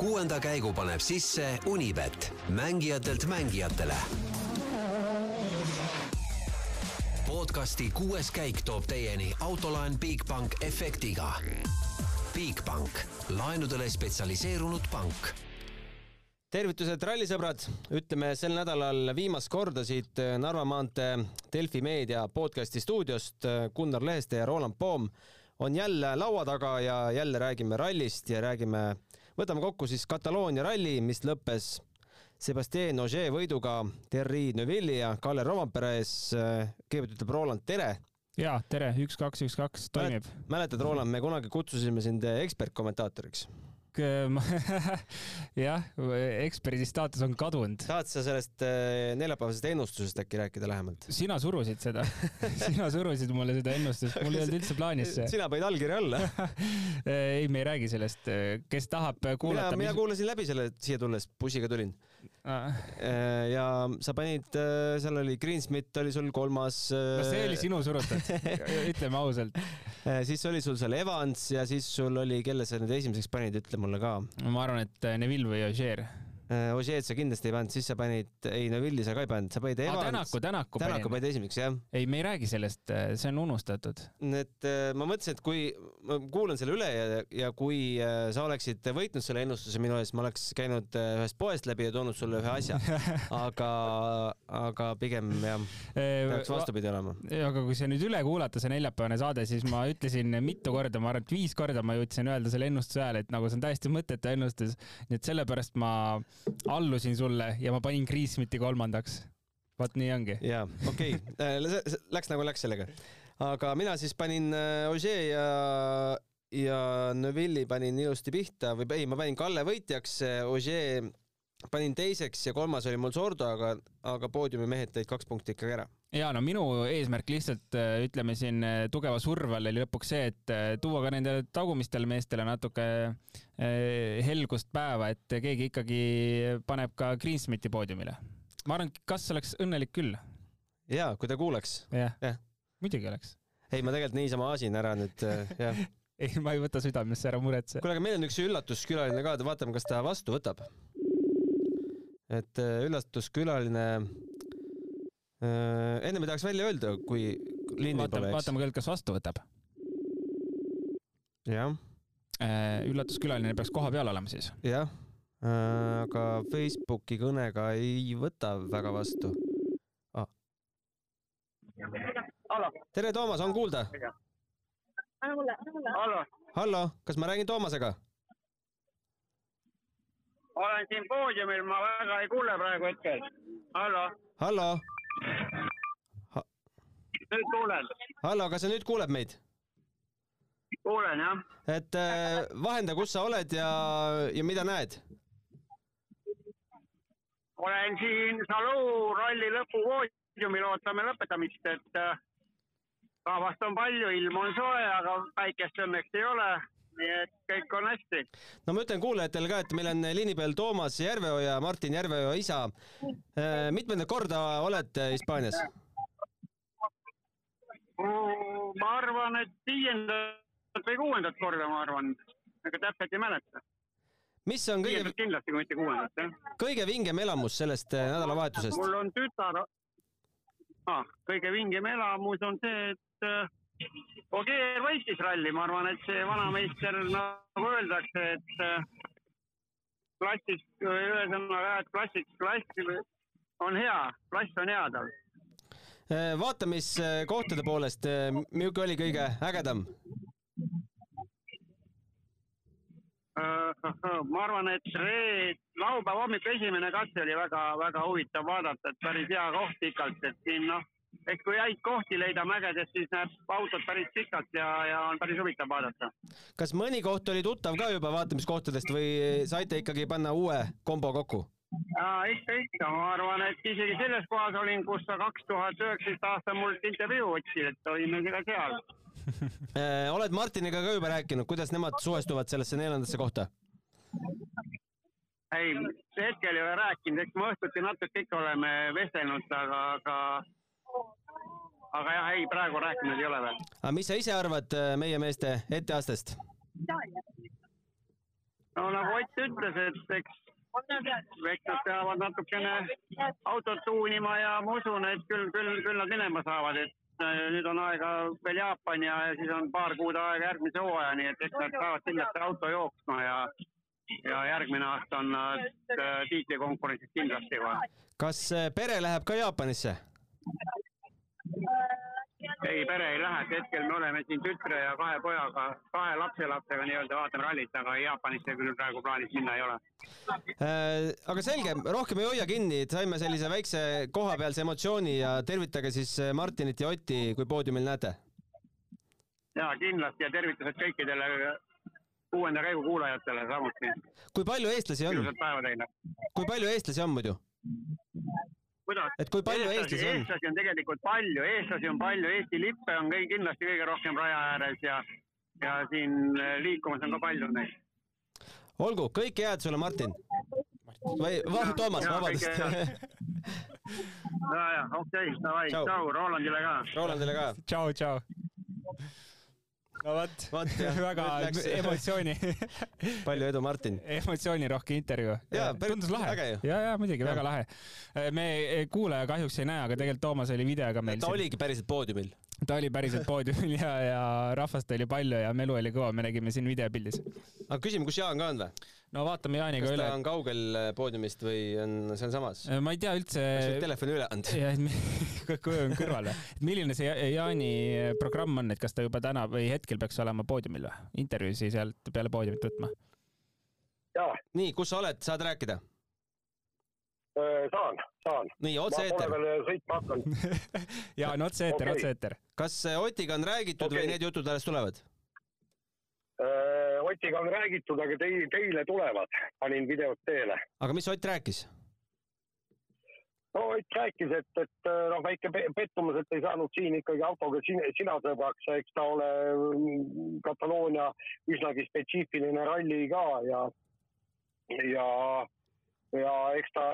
kuuenda käigu paneb sisse Unibet, mängijatelt mängijatele. podcasti kuues käik toob teieni autolaen Bigbank efektiga. Bigbank, laenudele spetsialiseerunud pank tervitused, rallisõbrad, ütleme sel nädalal viimast korda siit Narva maantee Delfi meedia podcasti stuudiost Gunnar Leheste ja Roland Poom on jälle laua taga ja jälle räägime rallist ja räägime, võtame kokku siis Kataloonia ralli, mis lõppes Sebastien Ogier võiduga Terri Neuvilli ja Kalle Rompere ees. kõigepealt ütleb Roland tere. ja tere, üks, kaks, üks, kaks toimib. mäletad, Roland, me kunagi kutsusime sind ekspertkommentaatoriks jah, eksperdi staatus on kadunud. tahad sa sellest äh, neljapäevasest ennustusest äkki rääkida lähemalt? sina surusid seda sina surusid mulle seda ennustust, mul ei olnud üldse plaanis see. sina panid allkirja alla ei, me ei räägi sellest. kes tahab kuulata. mina, mina mis... kuulasin läbi selle siia tulles, bussiga tulin. Ja sa panid, äh, seal oli Greensmit oli sul kolmas. no see oli sinu surutud ütleme ausalt. siis oli sul seal Evans ja siis sul oli, kelle sa nüüd esimeseks panid, ütle mulle ka. ma arvan, et äh, Neville või Ogier Äh, Ožeed sa kindlasti ei pannud, siis sa panid, ei no Villi sa ka ei pannud, sa panid Evans. Tänaku, Tänaku. Tänaku panid esimeseks, jah. ei, me ei räägi sellest, äh, see on unustatud. et äh, ma mõtlesin, et kui ma kuulan selle üle ja, ja kui sa oleksid võitnud selle ennustuse minu ees, ma oleks käinud ühest poest läbi ja toonud sulle ühe asja. aga, aga pigem jah, peaks vastupidi olema. aga kui see nüüd üle kuulata, see neljapäevane saade, siis ma ütlesin mitu korda, ma arvan, et viis korda ma jõudsin öelda selle ennustuse ajal, et nagu see on täiesti mõttetu ennustus. nii et sellepärast ma allusin sulle ja ma panin Kriismiti kolmandaks. vot nii ongi. jaa, okei okay. Äh, läks nagu läks sellega. aga mina siis panin äh, Ogier ja, ja Neuvilli panin ilusti pihta või ei, ma panin Kalle võitjaks, Ogier panin teiseks ja kolmas oli mul Sordo, aga, aga poodiumi mehed tõid kaks punkti ikkagi ära ja no minu eesmärk lihtsalt äh, ütleme siin äh, tugeva surve all oli lõpuks see, et äh, tuua ka nendele tagumistele meestele natuke helgust päeva, et keegi ikkagi paneb ka Greensmiti poodiumile. ma arvan, kas oleks õnnelik küll. ja kui ta kuuleks. jah ja., muidugi oleks. ei, ma tegelikult niisama aasin ära nüüd, jah ei, ma ei võta südamesse, ära muretse. kuule, aga meil on üks üllatuskülaline ka, vaatame, kas ta vastu võtab. Et üllatuskülaline Äh, enne me tahaks välja öelda, kui lindi pole, eks. vaatame küll, kas vastu võtab. jah. Äh, üllatuskülaline peaks koha peal olema siis. jah, äh, aga Facebooki kõnega ei võta väga vastu ah.. tere, Toomas, on kuulda? hallo. hallo, kas ma räägin Toomasega? Olen siin poodiumil, ma väga ei kuule praegu hetkel. hallo. hallo nüüd kuulen. hallo, kas sa nüüd kuuled meid? kuulen jah. et äh, vahenda, kus sa oled ja, ja mida näed? olen siin Salou ralli lõpupoodiumil, ootame lõpetamist, et äh, rahvast on palju, ilm on soe, aga päikest õnneks ei ole nii et kõik on hästi. no ma ütlen kuulajatele ka, et meil on liini peal Toomas Järveoja, Martin Järveoja isa. Äh, mitmendat korda olete Hispaanias? ma arvan, et viiendat või kuuendat korda, ma arvan, ega täpselt ei mäleta. mis on kõige, kindlasti, kui mitte kuuendat, jah. kõige vingem elamus sellest äh, nädalavahetusest? mul on tütar ah,, kõige vingem elamus on see, et äh, Ogier võitis ralli, ma arvan, et see vanameister, nagu öeldakse, et äh, klassis, ühesõnaga, et klassis, klass on hea, klass on hea tal. Äh, vaatamiskohtade poolest, äh, milline oli kõige ägedam? Ma arvan, et reed, laupäeva hommik esimene katse oli väga-väga huvitav vaadata, et päris hea koht pikalt, et siin noh, eks kui häid kohti leida mägedes, siis näeb autot päris pikalt ja, ja on päris huvitav vaadata. kas mõni koht oli tuttav ka juba vaatamiskohtadest või saite ikkagi panna uue kombo kokku? jaa, ikka, ikka, ma arvan, et isegi selles kohas olin, kus sa kaks tuhat üheksateist aastal mult intervjuu võtsid, et olime ka seal äh, oled Martiniga ka juba rääkinud, kuidas nemad suhestuvad sellesse neljandasse kohta? ei, hetkel ei ole rääkinud, eks me õhtuti natuke ikka oleme vestelnud, aga, aga aga jah, ei, praegu rääkinud ei ole veel. aga mis sa ise arvad äh, meie meeste etteastest? no nagu Ott ütles, et eks, nad peavad natukene autot tuunima ja ma usun, et küll, küll, küll nad minema saavad, et äh, nüüd on aega veel Jaapan ja, ja siis on paar kuud aega järgmise hooajani, et eks nad saavad kindlasti auto jooksma ja ja järgmine aasta on nad äh, tiitlikonkurentsis kindlasti kohe. kas pere läheb ka Jaapanisse? Ei, pere ei lähe, et hetkel me oleme siin tütre ja kahe pojaga, kahe lapselapsega nii-öelda vaatame rallit, aga Jaapanisse küll praegu plaanis minna ei ole. Äh, aga selge, rohkem ei hoia kinni, saime sellise väikse kohapealse emotsiooni ja tervitage siis äh, Martinit ja Otti, kui poodiumil näete. ja kindlasti ja tervitused kõikidele kuuenda käigu kuulajatele samuti. kui palju eestlasi on? ilusat päeva teile. kui palju eestlasi on muidu? Kuidas? et kui palju eestlasi, eestlasi on? eestlasi on tegelikult palju, eestlasi on palju, Eesti lippe on kõige, kindlasti kõige rohkem raja ääres ja, ja siin äh, liikumas on ka palju neid. olgu, kõike head sulle, Martin. või, Toomas, vabandust. ja, ja okei okay,, davai, tšau, Rolandile ka. Rolandile ka. tšau, tšau no vot, väga emotsiooni palju edu, Martin. emotsioonirohke intervjuu. tundus lahe. ja, ja muidugi väga lahe. me kuulaja kahjuks ei näe, aga tegelikult Toomas oli videoga meil. ta siin. oligi päriselt poodiumil. Ta oli päriselt poodiumil ja, ja rahvast oli palju ja melu oli kõva, me nägime siin videopildis. aga küsime, kus Jaan ka on või? no vaatame Jaaniga kas üle. kas ta on kaugel äh, poodiumist või on sealsamas? Äh, ma ei tea üldse. kas oled telefoni üle andnud? jah, koju on kõrval või? milline see Jaani programm on, et kas ta juba täna või hetkel peaks olema poodiumil või? intervjuusi sealt peale poodiumit võtma? nii, kus sa oled, saad rääkida? Äh, saan, saan. nii, otse-eeter. ma pole veel sõitma hakanud jaa, on otse-eeter okay., otse-eeter. kas Otiga on räägitud okay. või need jutud alles tulevad? Otiga on räägitud, aga teil, teile tulevad, panin videot teele. aga mis Ott rääkis? no Ott rääkis, et, et noh, väike pettumus, et ei saanud siin ikkagi autoga sina, sina sõbraks, eks ta ole mm, Kataloonia üsnagi spetsiifiline ralli ka ja, ja, ja eks ta,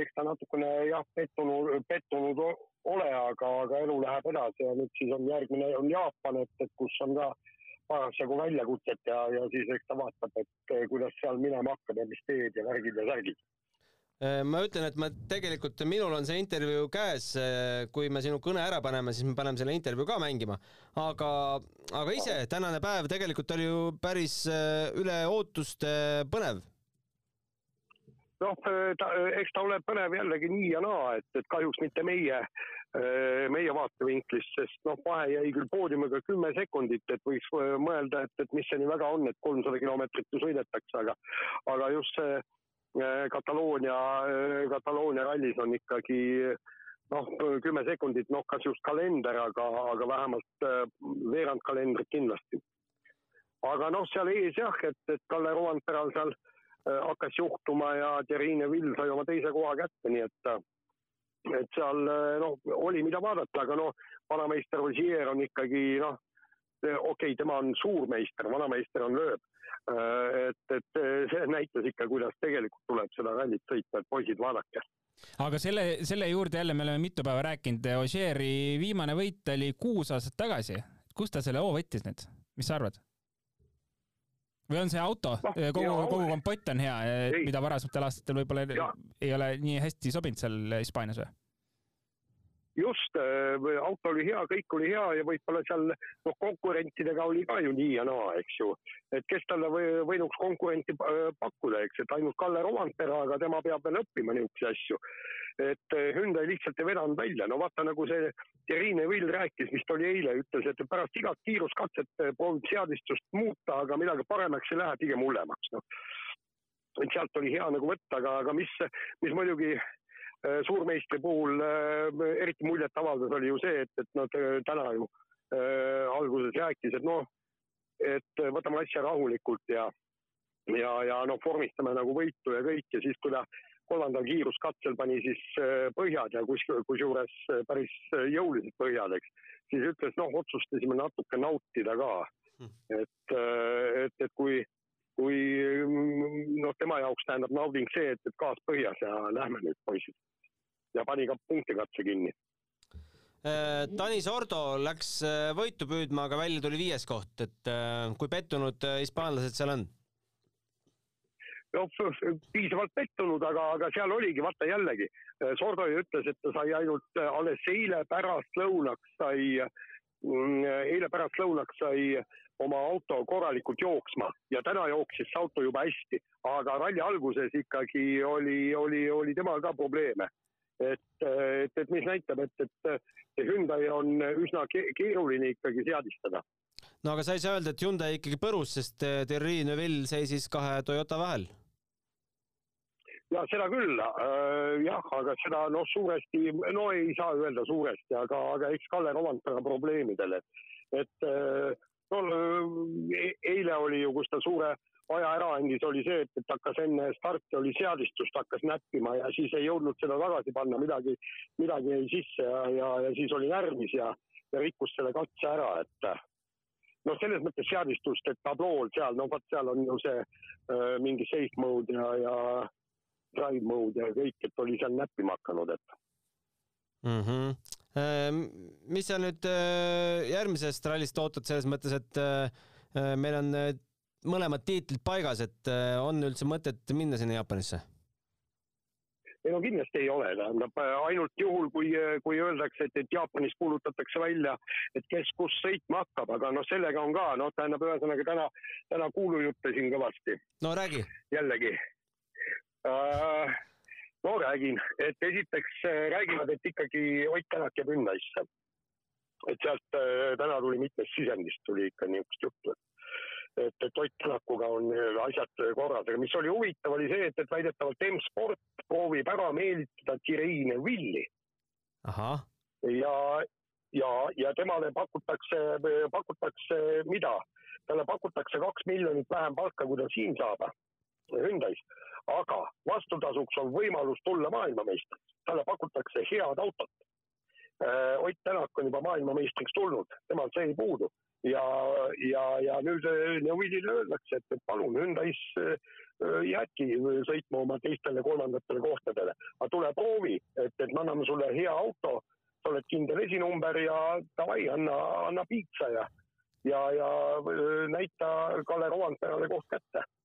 eks ta natukene jah, pettunud, pettunud ole, aga, aga elu läheb edasi ja nüüd siis on järgmine on Jaapan, et, et kus on ka parasjagu väljakutset ja, ja siis eks ta vaatab, et eh, kuidas seal minema hakkab ja mis teed ja värgid ja särgid eh, ma ütlen, et ma tegelikult, minul on see intervjuu käes, eh, kui me sinu kõne ära paneme, siis me paneme selle intervjuu ka mängima. aga, aga ise, tänane päev tegelikult oli ju päris üle ootuste põnev. Noh, ta, eks ta ole põnev jällegi nii ja naa, et, et kahjuks mitte meie Äh, meie vaatevinklist, sest noh, vahe jäi küll poodiumiga kümme sekundit, et võiks äh, mõelda, et, et mis see nii väga on, et kolmsada kilomeetrit ju sõidetakse, aga, aga just see äh, Kataloonia, Kataloonia rallis on ikkagi noh, kümme sekundit, noh, kas just kalender, aga, aga vähemalt veerand kalendrit kindlasti. aga noh, seal ees jah, et, et Kalle Roandperal seal hakkas juhtuma ja Terrine Vill sai oma teise koha kätte, nii et et seal noh, oli, mida vaadata, aga noh, vanameister Ossier on ikkagi noh, okei okay,, tema on suurmeister, vanameister on lööb. et, et see näitas ikka, kuidas tegelikult tuleb seda rallit sõita, et poisid, vaadake aga selle, selle juurde jälle me oleme mitu päeva rääkinud, Ossieri viimane võit oli kuus aastat tagasi. kust ta selle hoo võttis nüüd, mis sa arvad? Või on see auto? No,, kogu, kogu kompott on hea, mida varasematel aastatel võib-olla ei ole nii hästi sobinud seal Hispaanias või? Just, äh, auto oli hea, kõik oli hea ja võib-olla seal noh, konkurentidega oli ka ju nii ja naa, eks ju. et kes talle või, võinuks konkurenti äh, pakkuda, eks, et ainult Kalle Romantera, aga tema peab veel õppima niisuguseid asju. et äh, Hyundai lihtsalt ei vedanud välja, no vaata nagu see Irine Vill rääkis, vist oli eile, ütles, et pärast igat kiiruskatset proovib seadistust muuta, aga midagi paremaks ei lähe, pigem hullemaks, noh et sealt oli hea nagu võtta, aga, aga mis, mis muidugi suurmeistri puhul äh, eriti muljetavaldav oli ju see, et, et nad äh, täna ju äh, alguses rääkis, et noh, et võtame asja rahulikult ja, ja, ja noh, vormistame nagu võitu ja kõik ja siis, kui ta kolmandal kiiruskatsel pani siis põhjad ja kus, kusjuures päris jõulised põhjad, eks, siis ütles, noh, otsustasime natuke nautida ka. Hmm. et, et, et kui, kui noh, tema jaoks tähendab nauding see, et, et gaas põhjas ja lähme nüüd, poisid ja pani ka punktikatse kinni. Äh, Tanis Ordo läks äh, võitu püüdma, aga välja tuli viies koht, et äh, kui pettunud hispaanlased seal on? noh, piisavalt pettunud, aga, aga seal oligi, vaata jällegi, Sordoi ütles, et ta sai ainult alles eile pärastlõunaks sai, mm, eile pärastlõunaks sai oma auto korralikult jooksma ja täna jooksis see auto juba hästi, aga ralli alguses ikkagi oli, oli, oli temal ka probleeme et, et, et mis näitab, et, et see Hyundai on üsna keeruline ikkagi seadistada. no aga sa ei saa öelda, et Hyundai ikkagi põrus, sest äh, Thierry Neuville seisis kahe Toyota vahel. ja seda küll äh,, jah, aga seda noh, suuresti, no ei saa öelda suuresti, aga, aga eks Kalle Romantera probleemidel, et, et äh, no e-, eile oli ju, kus ta suure aja ära andis, oli see, et, et hakkas enne starti oli seadistust, hakkas näppima ja siis ei jõudnud seda tagasi panna, midagi, midagi jäi sisse ja, ja, ja siis oli närvis ja, ja rikkus selle katse ära, et noh, selles mõttes seadistust, et tablool seal, no vot seal on ju see äh, mingi safe mode ja, ja drive mode ja kõik, et oli seal näppima hakanud, et mm. -hmm. Mis sa nüüd äh, järgmisest rallist ootad selles mõttes, et äh, meil on mõlemad tiitlid paigas, et äh, on üldse mõtet minna sinna Jaapanisse? ei no kindlasti ei ole, tähendab ainult juhul, kui, kui öeldakse, et, et Jaapanis kuulutatakse välja, et kes kus sõitma hakkab, aga noh, sellega on ka, noh, tähendab ühesõnaga täna, täna kuulujutte siin kõvasti. no räägi. jällegi uh,. No räägin, et esiteks äh, räägivad, et ikkagi Ott Tänak jääb Ünnaisse. et sealt uh, täna tuli mitmest sisendist tuli ikka niisugust juttu, et et, et Ott Tänakuga on asjad korras, aga mis oli huvitav, oli see, et, et väidetavalt M-sport proovib ära meelitada Kireine Villi. ja, ja, ja temale pakutakse, pakutakse mida? talle pakutakse kaks miljonit vähem palka, kui ta siin saab Hyundai's, aga vastutasuks on võimalus tulla maailmameistriks, talle pakutakse head autot. Äh, Ott Tänak on juba maailmameistriks tulnud, temal see ei puudu. Ja, ja, ja nüüd Neuvilile öeldakse, et, palun Hyundai's äh, jäädki sõitma oma teistele kolmandatele kohtadele, aga tule proovi, et, et me anname sulle hea auto, sa oled kindel esinumber ja davai, anna, anna piitsa ja, ja, ja äh, näita Kalle Rovanperale koht kätte. äh,.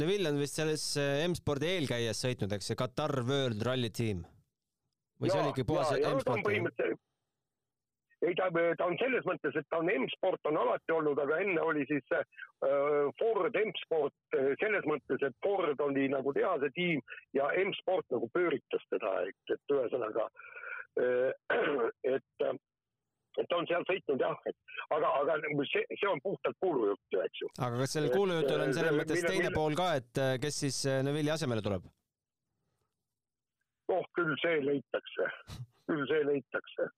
Neville on vist selles äh, M-spordi eelkäijas sõitnud, eks, see Katar World Rally Team või ja, see oli ikka puhas M-sport? ei, ta, ta on selles mõttes, et ta on M-sport on alati olnud, aga enne oli siis äh, Ford M-sport äh, selles mõttes, et Ford oli nagu tehase tiim ja M-sport nagu pööritas teda, et, et ühesõnaga äh,, et äh, et on seal sõitnud jah, et aga, aga see, see on puhtalt kuulujutt ju, eks ju. aga kas sellel kuulujutul on selles äh, mõttes mille, teine mille... pool ka, et äh, kes siis Neville'i asemele tuleb? oh, küll see leitakse, küll see leitakse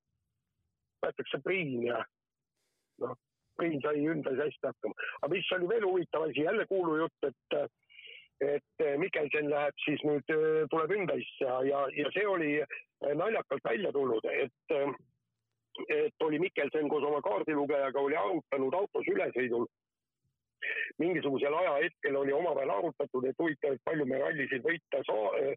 võetakse Priin ja noh, Priin sai ümber hästi hakkama. aga mis oli veel huvitav asi, jälle kuulujutt, et et Mikkelsen läheb siis nüüd, tuleb Ündaisse ja, ja, ja see oli naljakalt välja tulnud, et et oli Mikkelsen koos oma kaardilugejaga oli arutanud autos ülesõidul. Mingisugusel ajahetkel oli omavahel arutatud, et huvitav, et palju me rallisid võita saa-,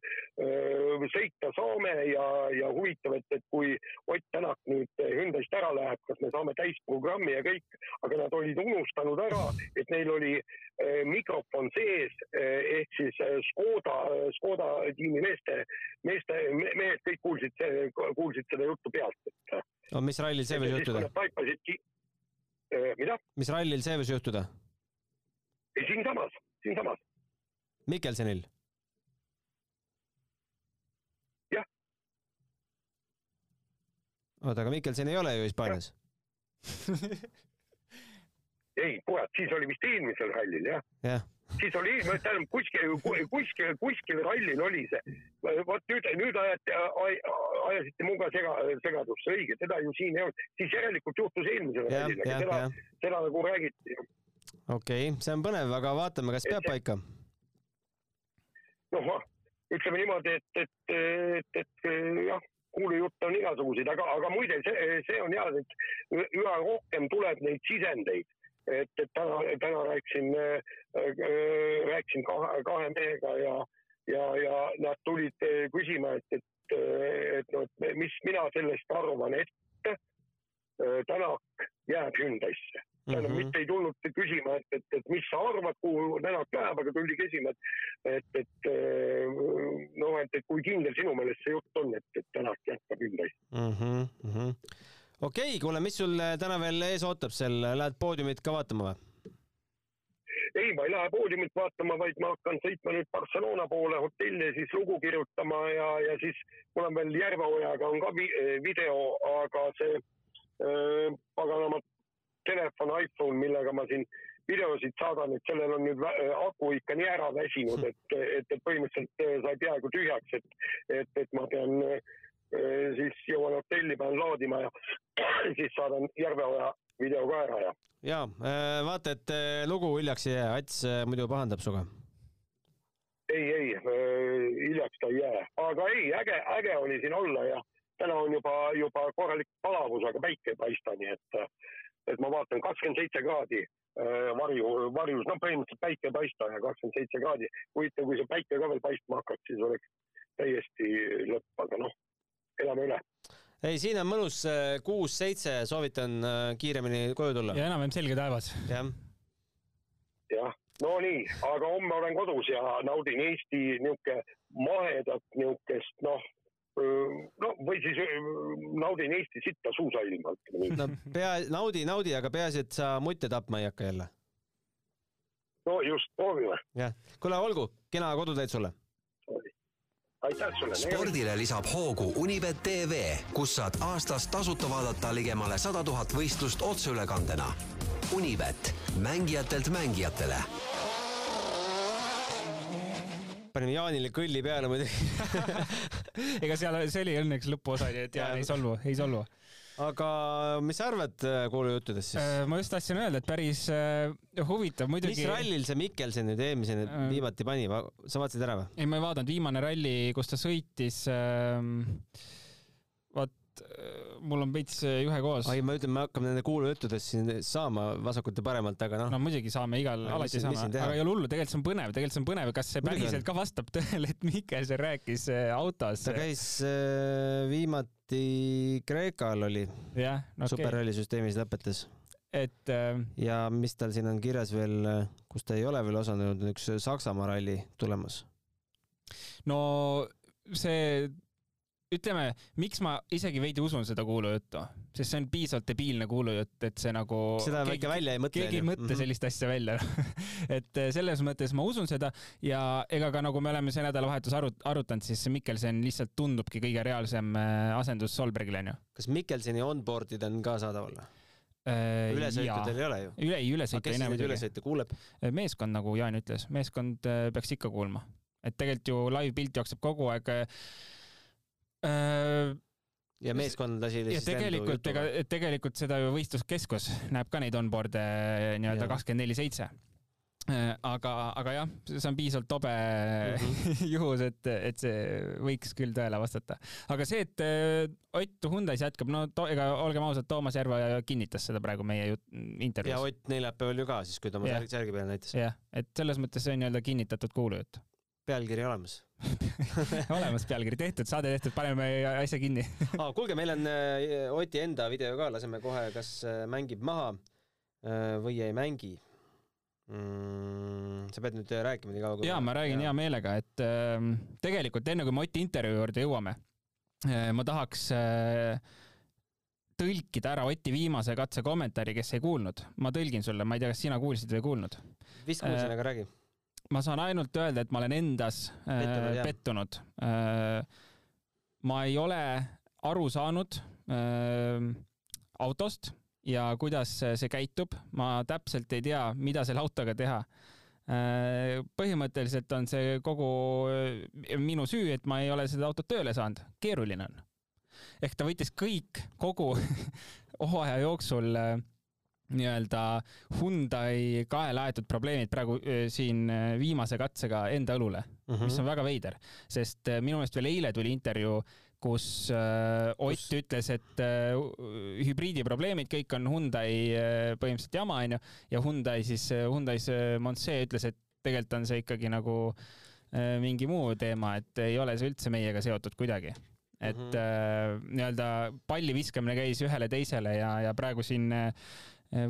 sõita saame ja, ja huvitav, et, et kui Ott Tänak nüüd Hyundai'st ära läheb, kas me saame täisprogrammi ja kõik, aga nad olid unustanud ära, et neil oli eh, mikrofon sees eh, ehk siis eh, Škoda, Škoda tiimi meeste, meeste, mehed kõik kuulsid, kuulsid seda juttu pealt, et. no mis rallil see võis juhtuda? mida? mis rallil see võis juhtuda? siinsamas, siinsamas. Mikkelsenil? jah. Oota, aga Mikkelsen ei ole ju Hispaanias ei, kurat, siis oli vist eelmisel rallil jah ja. siis oli, tähendab kuskil, kuskil, kuskil rallil oli see. vot nüüd, nüüd ajate, ajasite muga sega, segadusse, õige, teda ju siin ei olnud, siis järelikult juhtus eelmisel rallil, aga seda, seda nagu räägiti okei okay,, see on põnev, aga vaatame, kas peab paika. noh, ütleme niimoodi, et, et, et, et jah, kuulujutte on igasuguseid, aga, aga muide, see, see on hea, et üha rohkem tuleb neid sisendeid. Et, et täna, täna rääkisin äh,, rääkisin kahe, kahe mehega ja, ja, ja nad tulid küsima, et, et, et noh, et mis mina sellest arvan, et Tänak jääb Hyundai'sse tähendab Mhm. mitte ei tulnud küsima, et, et, et mis sa arvad, kuhu nenad läheb, aga tuldi küsima, et, et, et eh, noh, et, et kui kindel sinu meelest see jutt on, et, et Tänak jätkab ümbrist. mm. -hmm. okei, kuule, mis sul äh, täna veel ees ootab seal, lähed poodiumit ka vaatama või? ei, ma ei lähe poodiumit vaatama, vaid ma hakkan sõitma nüüd Barcelona poole hotelli, siis lugu kirjutama ja, ja siis mul on veel Järveojaga on ka vi video, aga see äh, paganama telefon, iPhone, millega ma siin videosid saadan, et sellel on nüüd vä- aku ikka nii ära väsinud, et, et, põhimõtteliselt äh, sai peaaegu tühjaks, et, et, et ma pean äh, siis jõuan hotelli, pean laadima ja siis saadan Järveoja video ka ära ja ja vaata, et äh, lugu hiljaks ei jää, Ats äh, muidu pahandab sinuga. ei, ei, hiljaks ta ei jää, aga ei, äge, äge oli siin olla ja täna on juba, juba korralik palavus, aga päike ei paista, nii et, et ma vaatan kakskümmend seitse kraadi äh, varju, varjus, no põhimõtteliselt päike ei paista ja kakskümmend seitse kraadi. huvitav, kui see päike ka veel paistma hakkaks, siis oleks täiesti lõpp, aga noh, elame üle. ei, siin on mõnus äh, kuus-seitse, soovitan äh, kiiremini koju tulla. ja enam-vähem selge taevas. jah, jah, no nii, aga homme olen kodus ja naudin Eesti niisugune mahedat niisugust noh, no või siis öö, naudin Eesti sitta suusailma, no pea, naudi, naudi, aga peaasi, et sa mutte tapma ei hakka jälle. no just, proovime. jah, kuule, olgu, kena koduteed sulle. aitäh sulle. spordile lisab hoogu Unibet tv, kus saad aastas tasuta vaadata ligemale sada tuhat võistlust otseülekandena. Unibet, mängijatelt mängijatele panime Jaanile kõlli peale muidugi. ega seal, see oli õnneks lõpuosa, nii et Jaan ei solvu, ei solvu. aga mis sa arvad äh, kuulujuttudest siis? ma just tahtsin öelda, et päris äh, huvitav mis muidugi. rallil see Mikkelsen nüüd eelmise nüüd Äh. viimati pani, sa vaatasid ära või? ei, ma ei vaadanud, viimane ralli, kus ta sõitis ähm,. äh, mul on veits äh, juhe koos. ai, ma ütlen, me hakkame nende kuulujuttudest siin saama vasakult ja paremalt, aga noh no muidugi saame igal, alati mis saame, aga ei ole hullu, tegelikult see on põnev, tegelikult see on põnev, kas see päriselt on. ka vastab tõele, et Mikkelson rääkis äh, autos ta. käis äh, viimati Kreekal oli jah, no okay., superrallisüsteemis lõpetas et äh, ja mis tal siin on kirjas veel, kus ta ei ole veel osalenud, üks Saksamaa ralli tulemas. no see, ütleme, miks ma isegi veidi usun seda kuulujuttu, sest see on piisavalt debiilne kuulujutt, et see nagu seda väike välja ei mõtle. keegi ei mõtle. sellist asja välja. et eh, selles mõttes ma usun seda ja ega ka nagu me oleme see nädalavahetus arut-, arutanud, siis Mikkelson lihtsalt tundubki kõige reaalsem eh, asendus Solbergile onju. kas Mikkelsoni onboard'id on ka saadaval või? Äh, ülesõitudel ei ole ju. üle, ei ülesõitu ei näe muidugi. ülesõite kuuleb? meeskond, nagu Jaan ütles, meeskond eh, peaks ikka kuulma, et tegelikult ju live-pilt jookseb kogu aeg äh, ja meeskond lasi ja tegelikult, ega tegelikult seda ju võistluskeskus näeb ka neid onboard'e nii-öelda Jaa. kakskümmend neli seitse. aga, aga jah, see on piisavalt tobe Mhm. juhus, et, et see võiks küll tõele vastata. aga see, et äh, Ott Hyundai's jätkab, no to, ega olgem ausad, Toomas Järveoja kinnitas seda praegu meie jut- ja intervjuus. Ott neljapäeval ju ka siis, kui ta oma särgi peale näitas. jah, et selles mõttes see on nii-öelda kinnitatud kuulujutt. Pealkiri olemas olemas pealkiri tehtud, saade tehtud, paneme asja kinni. ah,. kuulge, meil on äh, Oti enda video ka, laseme kohe, kas äh, mängib maha äh, või ei mängi mm,. sa pead nüüd rääkima nii kaua. ja ma räägin hea meelega, et äh, tegelikult enne kui me Oti intervjuu juurde jõuame äh,, ma tahaks äh, tõlkida ära Oti viimase katse kommentaari, kes ei kuulnud. ma tõlgin sulle, ma ei tea, kas sina kuulsid või ei kuulnud. vist kuulsin, äh, aga räägi. Ma saan ainult öelda, et ma olen endas äh, Pettunud, jah. pettunud äh,. ma ei ole aru saanud äh, autost ja kuidas see käitub, ma täpselt ei tea, mida selle autoga teha äh,. põhimõtteliselt on see kogu äh, minu süü, et ma ei ole seda autot tööle saanud, keeruline on. ehk ta võttis kõik kogu hooaja jooksul äh, nii-öelda Hyundai kaela aetud probleemid praegu siin viimase katsega enda õlule, Mhm. mis on väga veider, sest minu meelest veel eile tuli intervjuu, kus Ott Kus- ütles, et öö, hübriidi probleemid kõik on Hyundai põhimõtteliselt jama onju ja Hyundai siis, Hyundai's Monse ütles, et tegelikult on see ikkagi nagu mingi muu teema, et ei ole see üldse meiega seotud kuidagi et mm -hmm. äh, nii-öelda palli viskamine käis ühele teisele ja, ja praegu siin äh,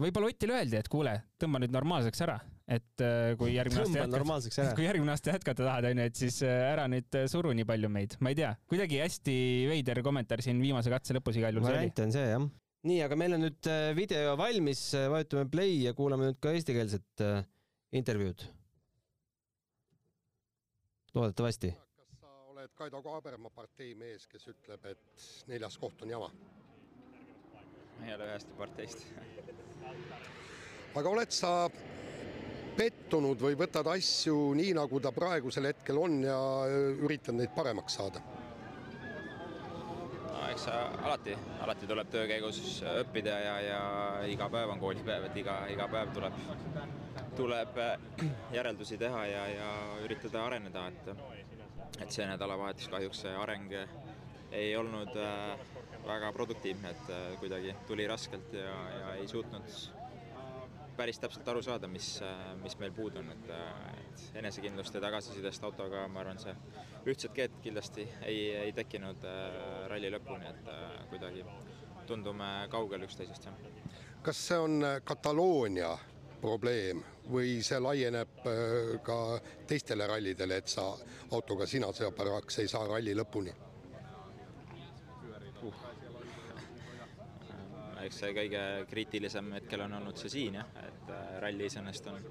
võib-olla Otile öeldi, et kuule, tõmba nüüd normaalseks ära, et äh, kui järgmine aasta tõmba normaalseks ära. kui järgmine aasta jätkata tahad, onju, et siis äh, ära nüüd suru nii palju meid, ma ei tea, kuidagi hästi veider kommentaar siin viimase katse lõpus igal juhul variant on see jah. nii, aga meil on nüüd video valmis, vajutame play ja kuulame nüüd ka eestikeelset intervjuud. loodetavasti. kas sa oled Kaido Kaaberma partei mees, kes ütleb, et neljas koht on jama? ma ei ole ühestki parteist aga oled sa pettunud või võtad asju nii, nagu ta praegusel hetkel on ja üritad neid paremaks saada? no eks alati, alati tuleb töö käigus õppida ja, ja iga päev on koolipäev, et iga, iga päev tuleb, tuleb järeldusi teha ja, ja üritada areneda, et et see nädalavahetus kahjuks see areng ei olnud äh, väga produktiivne, et äh, kuidagi tuli raskelt ja, ja ei suutnud päris täpselt aru saada, mis, äh, mis meil puudu on, et, et enesekindlust ja tagasisidest autoga, ma arvan, see ühtset keelt kindlasti ei, ei tekkinud ralli lõpuni, et kuidagi tundume kaugel üksteisest, jah. kas see on Kataloonia probleem või see laieneb ka teistele rallidele, et sa autoga sina seepärast ei saa ralli lõpuni? Eks see kõige kriitilisem hetkel on olnud see siin jah, et äh, ralli iseenesest on,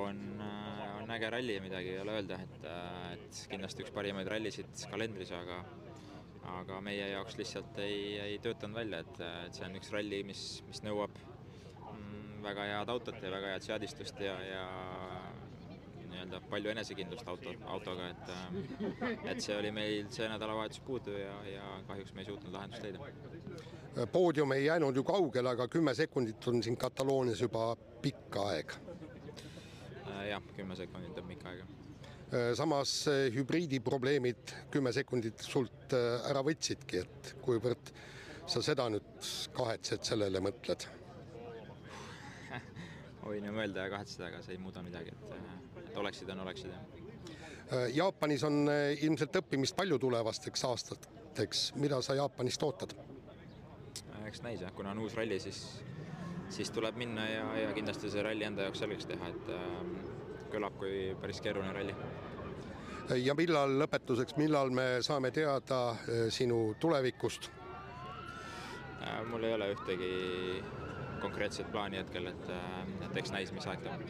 on, äh, on äge ralli, midagi ei ole öelda, et, äh, et kindlasti üks parimaid rallisid kalendris, aga aga meie jaoks lihtsalt ei, ei töötanud välja, et, et see on üks ralli, mis, mis nõuab mm, väga head autot ja väga head seadistust ja, ja nii-öelda palju enesekindlust auto, autoga, et et see oli meil see nädalavahetus puudu ja, ja kahjuks me ei suutnud lahendust leida poodium ei jäänud ju kaugele, aga kümme sekundit on siin Kataloonias juba pikk aeg. Äh, jah, kümme sekundit on pikk aeg. Äh, samas hübriidiprobleemid kümme sekundit sult äh, ära võtsidki, et kuivõrd sa seda nüüd kahetsed, sellele mõtled? võin ju mõelda ja kahetseda, aga see ei muuda midagi, et, et oleksid on oleksid, jah. Jaapanis on ilmselt õppimist palju tulevasteks aastateks, mida sa Jaapanist ootad? Eks näis jah, kuna on uus ralli, siis, siis tuleb minna ja, ja kindlasti see ralli enda jaoks selgeks teha, et äh, kõlab kui päris keeruline ralli. ja millal lõpetuseks, millal me saame teada äh, sinu tulevikust äh,? mul ei ole ühtegi konkreetset plaani hetkel, et, äh, et eks näis, mis aeg tuleb.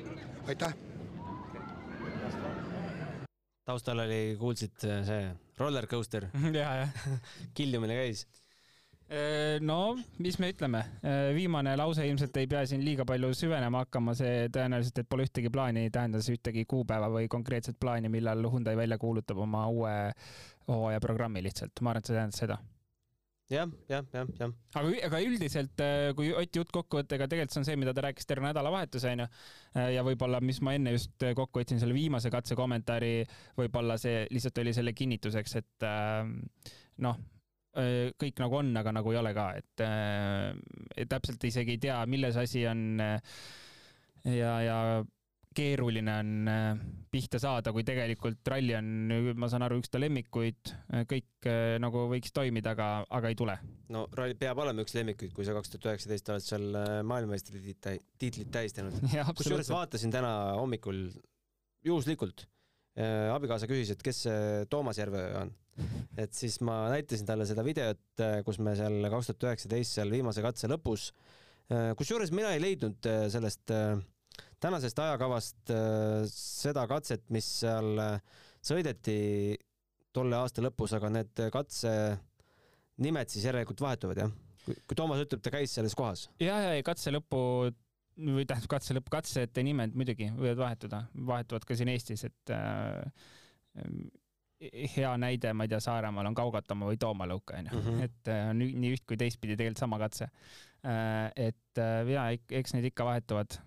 aitäh! taustal oli, kuulsid see roller coaster ja, jah killumine käis Äh, no mis me ütleme, äh, viimane lause ilmselt ei pea siin liiga palju süvenema hakkama, see tõenäoliselt, et pole ühtegi plaani, ei tähenda see ühtegi kuupäeva või konkreetset plaani, millal Hyundai välja kuulutab oma uue hooaja programmi lihtsalt, ma arvan, et see tähendas seda jah, jah, jah, jah. aga, aga üldiselt, äh, kui Ott jutt kokku võtta, ega tegelikult see on see, mida ta rääkis terve nädalavahetuse onju. ja võib-olla, mis ma enne just kokku võtsin selle viimase katse kommentaari, võib-olla see lihtsalt oli selle kinnituseks, et noh, Äh, kõik nagu on, aga nagu ei ole ka, et äh, täpselt isegi ei tea, milles asi on. Ja, ja keeruline on pihta saada, kui tegelikult ralli on, ma saan aru, üks ta lemmikuid, kõik nagu võiks toimida, aga, aga ei tule. no ralli peab olema üks lemmikuid, kui sa kaks tuhat üheksateist oled seal maailmameistritiitlit tähistanud. kusjuures vaatasin täna hommikul juhuslikult, abikaasa küsis, et kes see Toomas Järve on et siis ma näitasin talle seda videot, äh, kus me seal kaks tuhat üheksateist seal viimase katse lõpus, äh, kusjuures mina ei leidnud äh, sellest tänasest ajakavast seda katset, mis seal sõideti tolle aasta lõpus, aga need katse nimed siis järelikult vahetuvad, jah? kui Toomas ütleb, ta käis selles kohas. ja, ja, ja katse lõpu või tähendab katse lõpp, katsete nimed muidugi võivad vahetuda, vahetuvad ka siin Eestis, et äh, hea näide, ma ei tea, Saaremaal on Kaugatamaa või Toomalõuka onju, mhm. et äh, on nii üht kui teistpidi tegelikult sama katse. Äh, et äh, ja eks need ikka vahetuvad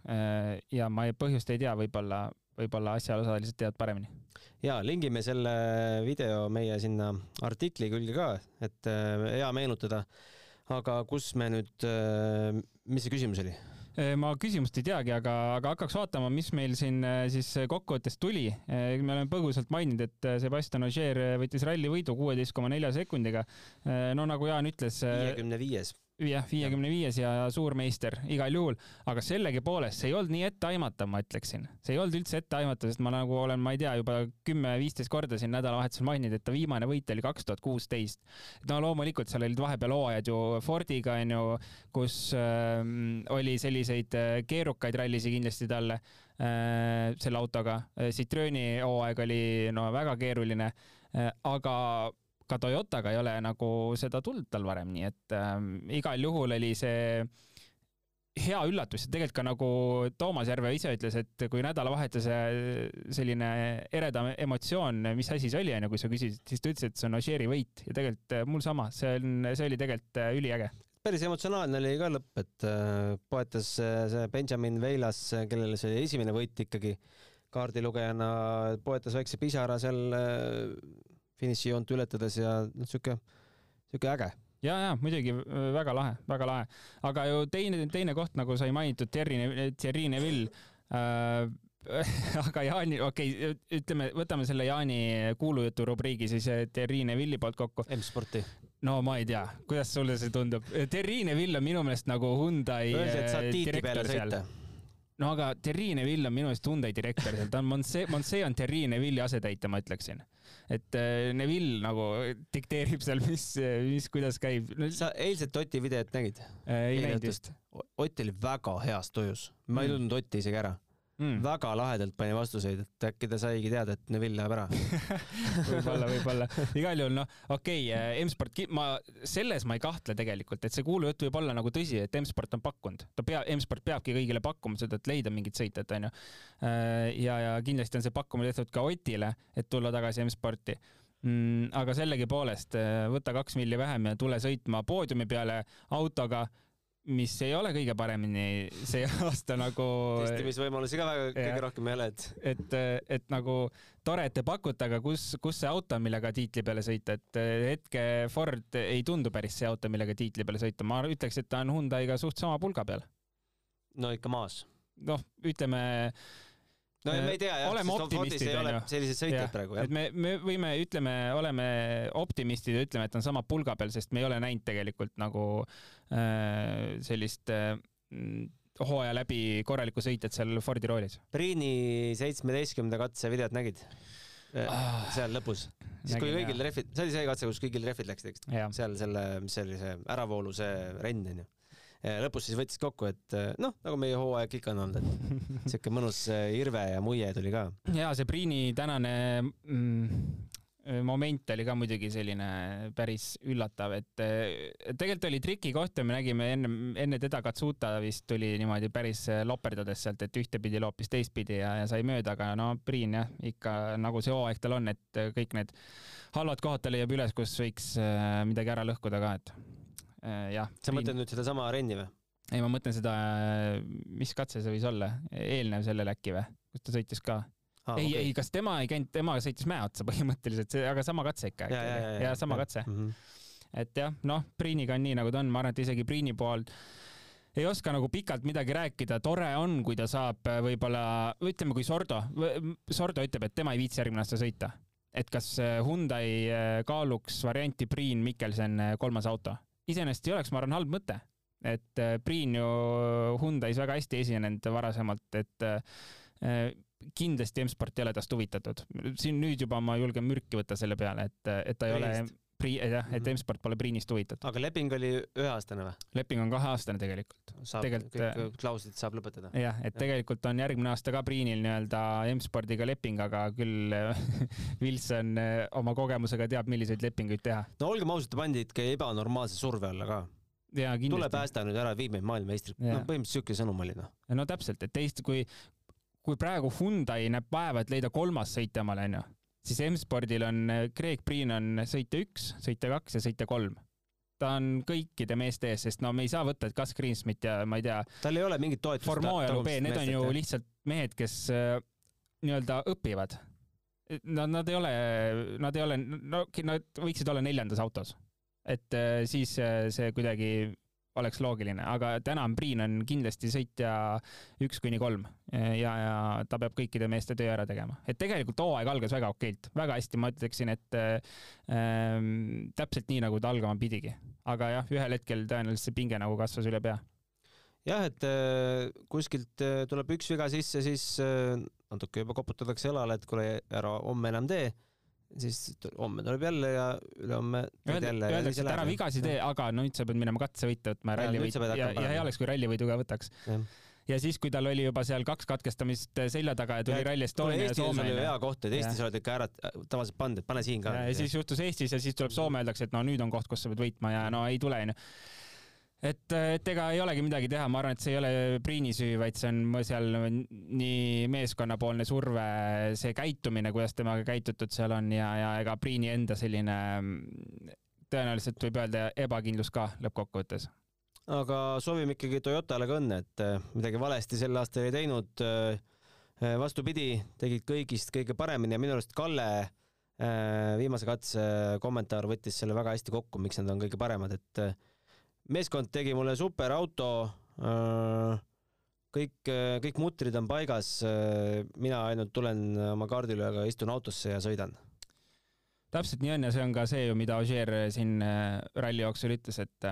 ja ma põhjust ei tea, võib-olla, võib-olla asjaosalised teavad paremini. ja lingime selle video meie sinna artikli külge ka, et hea meenutada. aga kus me nüüd, mis see küsimus oli? Äh, ma küsimust ei teagi, aga, aga hakkaks vaatama, mis meil siin äh, siis kokkuvõttes tuli. Äh, me oleme põgusalt maininud, et Sebastian Ogier võttis ralli võidu kuueteist koma nelja sekundiga. no nagu Jaan ütles. viiekümne viies jah, viiekümne viies ja suurmeister igal juhul, aga sellegipoolest see ei olnud nii etteaimatav, ma ütleksin. see ei olnud üldse etteaimatav, sest ma nagu olen, ma ei tea, juba kümme-viisteist korda siin nädalavahetusel maininud, et ta viimane võit oli kaks tuhat kuusteist. no loomulikult seal olid vahepeal hooajad ju Fordiga onju, kus äh, oli selliseid äh, keerukaid rallisid kindlasti talle äh, selle autoga. Citrooni hooaeg oli no väga keeruline äh,, aga ka Toyotaga ei ole nagu seda tulnud tal varem, nii et äh, igal juhul oli see hea üllatus ja tegelikult ka nagu Toomas Järve ise ütles, et kui nädalavahetuse selline eredam emotsioon, mis asi see oli, onju, kui sa küsisid, siis ta ütles, et see on Ožeeri võit ja tegelikult äh, mul sama, see on, see oli tegelikult äh, üliäge. päris emotsionaalne oli ka lõpp, et äh, poetas see Benjamin Veilas, kellele see esimene võit ikkagi kaardilugejana, poetas väikse pisara seal finišijoont ületades ja noh, sihuke, sihuke äge ja, ja muidugi väga lahe, väga lahe, aga ju teine, teine koht, nagu sai mainitud, Thierry, Thierry Neville äh, aga Jaani, okei okay,, ütleme, võtame selle Jaani kuulujutu rubriigi siis Thierry Neville'i poolt kokku. M-sporti. no ma ei tea, kuidas sulle see tundub? Thierry Neville on minu meelest nagu Hyundai Öeldi, et saad tiitli peale sõita no aga Thierry Neville on minu meelest Hyundai direktor seal, ta on Monse, Monse on Thierry Neville'i asetäitja, ma ütleksin. Et äh, Neville nagu dikteerib seal, mis, mis, kuidas käib no,. sa eilset Oti videot nägid äh,? ei näinud just. Ott oli väga heas tujus, ma ei mm. tundnud Otti isegi ära mm. väga lahedalt pani vastuseid, et äkki ta saigi teada, et Neville läheb ära võib-olla, võib-olla. igal juhul noh, okei okay,, äh, M-sport, ma selles ma ei kahtle tegelikult, et see kuulujutt võib olla nagu tõsi, et M-sport on pakkunud, ta peab, M-sport peabki kõigile pakkuma seda, et leida mingit sõitjat, onju. Äh, ja, ja kindlasti on see pakkumine tehtud ka Otile, et tulla tagasi M-sporti mm,. aga sellegipoolest äh, võta kaks milli vähem ja tule sõitma poodiumi peale autoga mis ei ole kõige paremini see aasta nagu. testimisvõimalusi ka väga kõige rohkem ei ole, et. et, et nagu tore, et te pakute, aga kus, kus see auto on, millega tiitli peale sõita, et hetke Ford ei tundu päris see auto, millega tiitli peale sõita, ma ütleks, et ta on Hyundai'ga suht sama pulga peal. no ikka maas. noh, ütleme no me ei tea jah, oleme optimistid, onju. sellised sõitjad praegu, jah. et me, me võime, ütleme, oleme optimistid ja ütleme, et on sama pulga peal, sest me ei ole näinud tegelikult nagu äh, sellist äh, hooaja läbi korralikku sõitjat seal Fordi roolis. Priini seitsmeteistkümnenda katse videot nägid? Äh, ah, seal lõpus, siis kui kõigil rehvid, see oli see katse, kus kõigil rehvid läksid, eks, seal selle, mis see oli, see äravoolu see renn onju lõpus siis võttis kokku, et eh, noh, nagu meie hooaeg ikka on olnud, et siuke mõnus eh, irve ja muie tuli ka. ja see Priini tänane mm, moment oli ka muidugi selline päris üllatav, et tegelikult oli trikikoht ja me nägime enne, enne teda Katsuta vist tuli niimoodi päris loperdades sealt, et ühtepidi loopis teistpidi ja, ja sai mööda, aga no Priin jah, ikka nagu see hooaeg tal on, et kõik need halvad kohad ta leiab üles, kus võiks eh, midagi ära lõhkuda ka, et jah. sa mõtled nüüd sedasama Renni või? ei, ma mõtlen seda, mis katse see võis olla, eelnev sellele äkki või, kus ta sõitis ka ah,? ei okay., ei, kas tema ei käinud, tema sõitis mäe otsa põhimõtteliselt, aga sama katse ikka. ja, ja, ja, ja, sama ja. katse mm. -hmm. et jah, noh, Priiniga on nii, nagu ta on, ma arvan, et isegi Priini poolt ei oska nagu pikalt midagi rääkida, tore on, kui ta saab äh, võib-olla, ütleme, kui Sordo, Sordo ütleb, et tema ei viitsi järgmine aasta sõita, et kas äh, Hyundai kaaluks varianti Priin Mikkelsen kolmas auto iseenesest ei oleks, ma arvan, halb mõte, et äh, Priin ju Hyundai's väga hästi esinenud varasemalt, et äh, kindlasti M-sport ei ole tast huvitatud. siin nüüd juba ma julgen mürki võtta selle peale, et, et ta ei Priinist. ole Pri-, jah, et mhm. M-sport pole Priinist huvitatud. aga leping oli üheaastane või? leping on kaheaastane tegelikult. saab, kõik äh, klauslid saab lõpetada? jah, et ja. tegelikult on järgmine aasta ka Priinil nii-öelda M-spordiga leping, aga küll Wilson äh, oma kogemusega teab, milliseid lepinguid teha. no olgem ausad, ta pandi ikka ebanormaalse surve alla ka tule päästa nüüd ära, vii meid maailmameistriks. no põhimõtteliselt siuke sõnum oli noh. no täpselt, et teist, kui, kui praegu Hyundai näeb vaeva, et leida kolmas sõitja omale onju siis M-spordil on, Craig Priin on sõitja üks, sõitja kaks ja sõitja kolm. ta on kõikide meeste ees, sest no me ei saa võtta, et Gus Greensmit ja ma ei tea. tal ei ole mingit toetust. Formo ja Lube, need on ju jah. lihtsalt mehed, kes äh, nii-öelda õpivad. Nad, nad ei ole, nad ei ole, no nad võiksid olla neljandas autos. et äh, siis äh, see kuidagi oleks loogiline, aga täna Priin on kindlasti sõitja üks kuni kolm ja, ja ta peab kõikide meeste töö ära tegema. et tegelikult hooaeg algas väga okeilt, väga hästi, ma ütleksin, et ähm, täpselt nii, nagu ta algama pidigi. aga jah, ühel hetkel tõenäoliselt see pinge nagu kasvas üle pea. jah, et äh, kuskilt äh, tuleb üks viga sisse, siis natuke juba koputatakse õlale, et kuule, ära homme enam tee siis homme tuleb jälle ja ülehomme teed jälle. Öeldakse, et ära vigasi tee, aga nüüd sa pead minema katsevõitu võtma ja rallivõitu ja, ja hea oleks, kui rallivõidu ka võtaks. ja siis, kui tal oli juba seal kaks katkestamist selja taga ja tuli Rally Estonia ja Soome. hea koht, et Eestis oled ikka ära tavaliselt pannud, et pane siin ka. ja siis juhtus Eestis ja siis tuleb Soome, öeldakse, et no nüüd on koht, kus sa pead võitma ja no ei tule onju et, et ega ei olegi midagi teha, ma arvan, et see ei ole Priini süü, vaid see on seal nii meeskonnapoolne surve, see käitumine, kuidas temaga käitutud seal on ja, ja ega Priini enda selline tõenäoliselt võib öelda ebakindlus ka lõppkokkuvõttes. aga soovime ikkagi Toyotale ka õnne, et äh, midagi valesti sel aastal ei teinud. Äh, vastupidi, tegid kõigist kõige paremini ja minu arust Kalle äh, viimase katse kommentaar võttis selle väga hästi kokku, miks nad on kõige paremad, et meeskond tegi mulle super auto. Äh, kõik, äh, kõik mutrid on paigas. Äh, mina ainult tulen oma kaardilööga, istun autosse ja sõidan. täpselt nii on ja see on ka see ju, mida Ogier siin ralli jooksul ütles, et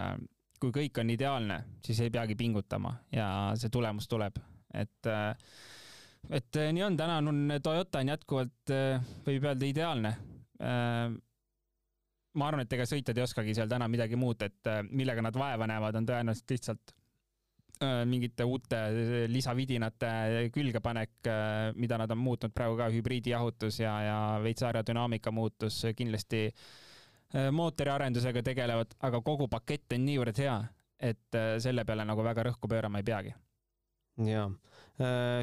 kui kõik on ideaalne, siis ei peagi pingutama ja see tulemus tuleb, et et nii on, täna on Toyota on jätkuvalt, võib öelda, ideaalne ma arvan, et ega sõitjad ei oskagi seal täna midagi muud, et äh, millega nad vaeva näevad, on tõenäoliselt lihtsalt äh, mingite uute äh, lisavidinate külgepanek, mida nad on muutnud praegu ka hübriidijahutus ja, ja veits aerodünaamika muutus, kindlasti mootori arendusega tegelevad, aga kogu pakett on niivõrd hea, et selle peale nagu väga rõhku pöörama ei peagi. jaa,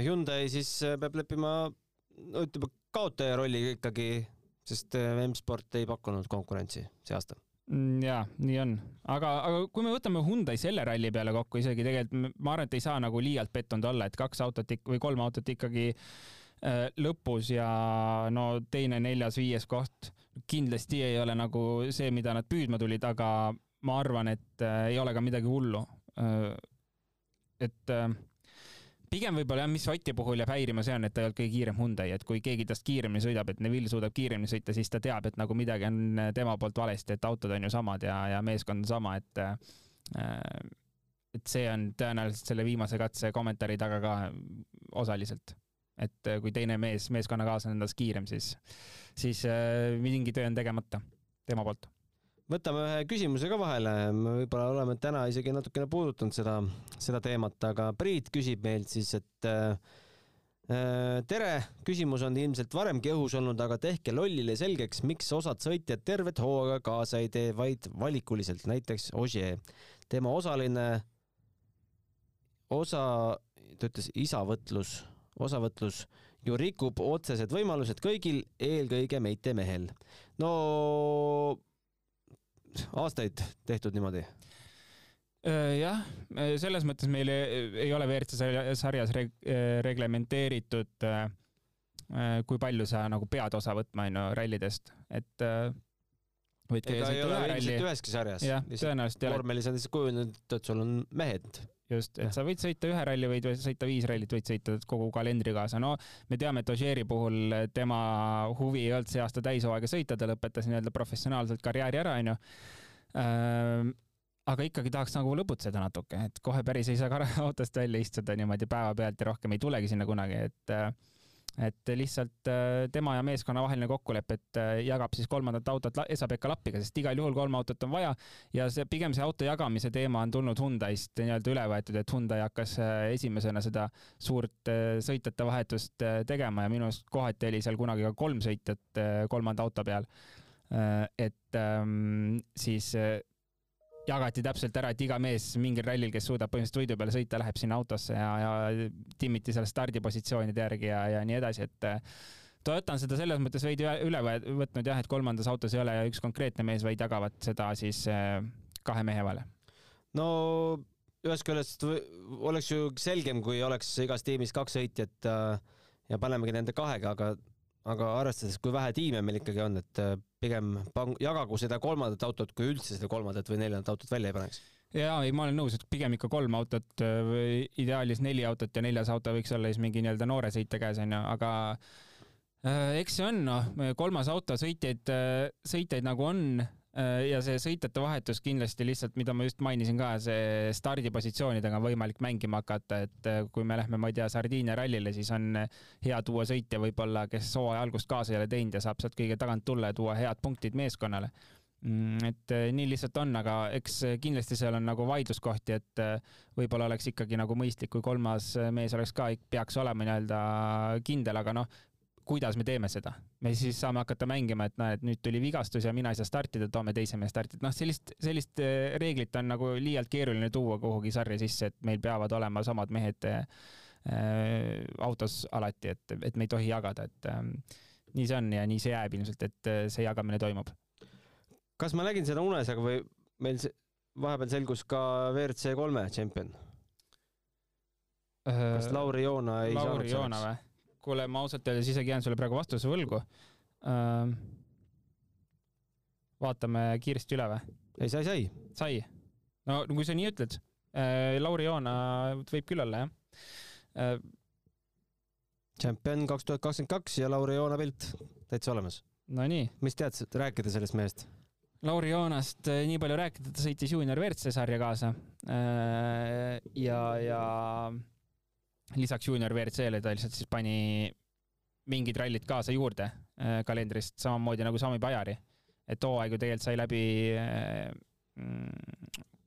Hyundai siis peab leppima, no ütleme, kaotaja rolliga ikkagi sest äh, M-sport ei pakkunud konkurentsi see aasta mm, ja nii on, aga, aga kui me võtame Hyundai selle ralli peale kokku isegi tegelikult ma arvan, et ei saa nagu liialt pettunud olla, et kaks autot ikka või kolm autot ikkagi äh, lõpus ja no teine, neljas, viies koht kindlasti ei ole nagu see, mida nad püüdma tulid, aga ma arvan, et äh, ei ole ka midagi hullu äh,. et äh, pigem võib-olla jah, mis Oti puhul jääb häirima, see on, et ta ei olnud kõige kiirem Hyundai, et kui keegi tast kiiremini sõidab, et Neville suudab kiiremini sõita, siis ta teab, et nagu midagi on tema poolt valesti, et autod on ju samad ja, ja meeskond on sama, et äh, et see on tõenäoliselt selle viimase katse kommentaari taga ka osaliselt. et kui teine mees, meeskonnakaaslane on tast kiirem, siis, siis äh, mingi töö on tegemata tema poolt võtame ühe küsimuse ka vahele, me võib-olla oleme täna isegi natukene puudutanud seda, seda teemat, aga Priit küsib meilt siis, et äh, äh, tere, küsimus on ilmselt varemgi õhus olnud, aga tehke lollile selgeks, miks osad sõitjad tervet hooaega kaasa ei tee, vaid valikuliselt, näiteks Ogier. tema osaline, osa, ta ütles isavõtlus, osavõtlus. Ju rikub otsesed võimalused kõigil, eelkõige Meite mehel. no aastaid tehtud niimoodi? jah, selles mõttes meil ei ole WRC sarjas reg reglementeeritud, kui palju sa nagu pead osa võtma, onju, rallidest, et võid käia sõita ühe ralli. üheski sarjas. jah, tõenäoliselt ei ole. vormelis on lihtsalt kujunenud, et sul on mehed. Just, et sa võid sõita ühe ralli, võid sõita viis rallit, võid sõita kogu kalendri kaasa. no me teame, et Ogieri puhul tema huvi ei olnud see aasta täishooaega sõita, ta lõpetas nii-öelda professionaalselt karjääri ära, onju aga ikkagi tahaks nagu lõbutseda natuke, et kohe päris ei saa autost välja istuda niimoodi päevapealt ja rohkem ei tulegi sinna kunagi, et et lihtsalt tema ja meeskonna vaheline kokkulepe, et jagab siis kolmandat autot Esa-Pekka Lappiga, sest igal juhul kolm autot on vaja ja see pigem see auto jagamise teema on tulnud Hyundai'st nii-öelda üle võetud, et Hyundai hakkas esimesena seda suurt sõitjate vahetust tegema ja minu arust kohati oli seal kunagi ka kolm sõitjat kolmanda auto peal. Äh, et ähm, siis äh, jagati täpselt ära, et iga mees mingil rallil, kes suudab põhimõtteliselt võidu peale sõita, läheb sinna autosse ja, ja timmiti seal stardipositsioonide järgi ja, ja nii edasi, et äh, Toyota on seda selles mõttes veidi üle võtnud jah, et kolmandas autos ei ole üks konkreetne mees, vaid jagavad seda siis kahe mehe vahel. no ühest küljest oleks ju selgem, kui oleks igas tiimis kaks sõitjat ja panemegi nende kahega, aga aga arvestades, kui vähe tiime meil ikkagi on, et äh, pigem pang-, jagagu seda kolmandat autot, kui üldse seda kolmandat või neljandat autot välja ei paneks. jaa, ei, ma olen nõus, et pigem ikka kolm autot äh, ideaalis neli autot ja neljas auto võiks olla siis mingi nii-öelda noore sõitja käes onju, aga äh, eks see on noh, kolmas auto sõitjaid, sõitjaid nagu on ja see sõitjate vahetus kindlasti lihtsalt, mida ma just mainisin ka, see stardipositsioonidega on võimalik mängima hakata, et äh, kui me lähme, ma ei tea, Sardiinia rallile, siis on hea tuua sõitja võib-olla, kes hooaja algust kaasa ei ole teinud ja saab sealt kõige tagant tulla ja tuua head punktid meeskonnale. Mm, et äh, nii lihtsalt on, aga eks kindlasti seal on nagu vaidluskohti, et võib-olla oleks ikkagi nagu mõistlik, kui kolmas mees oleks ka, peaks olema nii-öelda kindel, aga noh, kuidas me teeme seda, me siis saame hakata mängima, et näed, nüüd tuli vigastus ja mina ei saa startida, toome teise mehe startida, noh, sellist, sellist äh, reeglit on nagu liialt keeruline tuua kuhugi sarja sisse, et meil peavad olema samad mehed äh, autos alati, et, et me ei tohi jagada, et äh, nii see on ja nii see jääb ilmselt, et äh, see jagamine toimub. kas ma nägin seda unes, aga või meil see, vahepeal selgus ka WRC kolme tšempion? kas Lauri Joona ei Lauri saanud selleks? Kuule, ma ausalt öeldes isegi jään sulle praegu vastuse võlgu uh,. vaatame kiiresti üle või? ei, sai, sai. sai? no kui sa nii ütled uh,, Lauri Joona võib küll olla, jah uh,. tšempion kaks tuhat kakskümmend kaks ja Lauri Joona pilt täitsa olemas. Nonii. mis tead rääkida sellest mehest? Lauri Joonast nii palju rääkida, ta sõitis juunior WRC sarja kaasa. ja, ja lisaks juunior WRC-le ta lihtsalt siis pani mingid rallid kaasa juurde äh, kalendrist, samamoodi nagu Sami Pajari. et hooaeg ju tegelikult sai läbi äh,,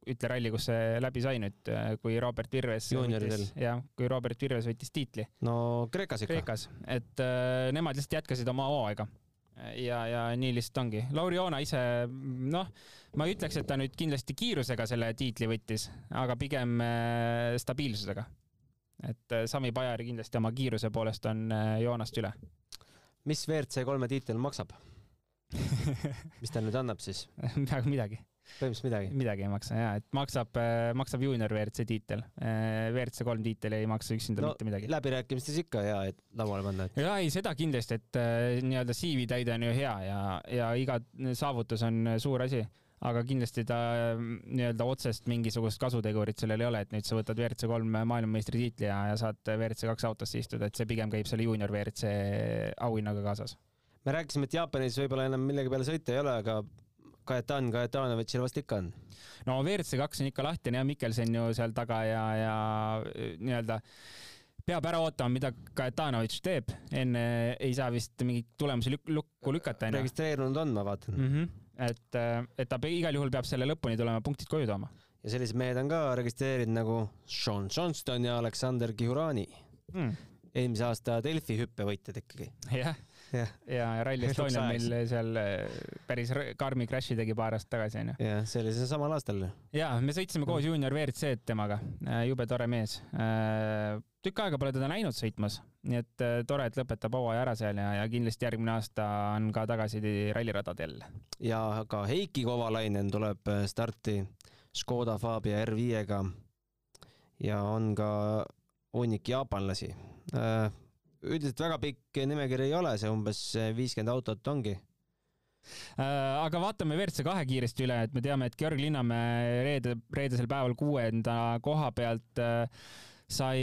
ütle ralli, kus see läbi sai nüüd, äh, kui Robert Virves. juunioridel. jah, kui Robert Virves võitis tiitli. no Kreekas ikka. Kreekas, et äh, nemad lihtsalt jätkasid oma hooaega ja, ja nii lihtsalt ongi. Lauri Joona ise, noh, ma ei ütleks, et ta nüüd kindlasti kiirusega selle tiitli võttis, aga pigem äh, stabiilsusega et äh, Sami Pajari kindlasti oma kiiruse poolest on äh, Joonast üle. mis WRC kolme tiitel maksab mis ta nüüd annab siis peaaegu midagi. põhimõtteliselt midagi? midagi ei maksa ja, et maksab, äh, maksab juunior WRC tiitel. WRC kolm tiitel ei maksa üksinda no, mitte midagi. läbirääkimistes ikka hea, et lauale panna et.... ja ei, seda kindlasti, et nii-öelda CV täide on ju hea ja, ja iga saavutus on suur asi aga kindlasti ta mm, nii-öelda otsest mingisugust kasutegurit sellel ei ole, et nüüd sa võtad WRC kolm maailmameistritiitli ja, ja saad WRC kaks autosse istuda, et see pigem käib selle juunior WRC auhinnaga kaasas. me rääkisime, et Jaapanis võib-olla enam millegi peale sõita ei ole, aga Kajetan Kajetanovitšil vast ikka on? no WRC kaks on ikka lahtine ja Mikkelsen ju seal taga ja, ja nii-öelda peab ära ootama, mida Kajetanovitš teeb, enne ei saa vist mingeid tulemusi lük lukku lükata. registreerunud on, ma vaatan mm. -hmm et, äh, et ta igal juhul peab selle lõpuni tulema, punktid koju tooma. ja sellised mehed on ka registreerinud nagu Sean Johnston ja Aleksander Kihurani mm.. eelmise aasta Delfi hüppevõitjad ikkagi. jah, ja, ja Rally Estonia meil seal äh, päris karmi crash'i tegi paar aastat tagasi onju. jah, see oli samal aastal. ja me sõitsime koos juunior WRC-d temaga, äh, jube tore mees tükk aega pole teda näinud sõitmas, nii et äh, tore, et lõpetab hooaja ära seal ja, ja kindlasti järgmine aasta on ka tagasi ralliradadel. ja ka Heiki Kovalainen tuleb äh, starti Škoda Fabia R5-ga ja on ka hunnik jaapanlasi. Äh, üldiselt väga pikk nimekiri ei ole, see umbes viiskümmend autot ongi aga vaatame WRC kahe kiiresti üle, et me teame, et Georg Linnamäe reede, reedesel päeval kuuenda koha pealt sai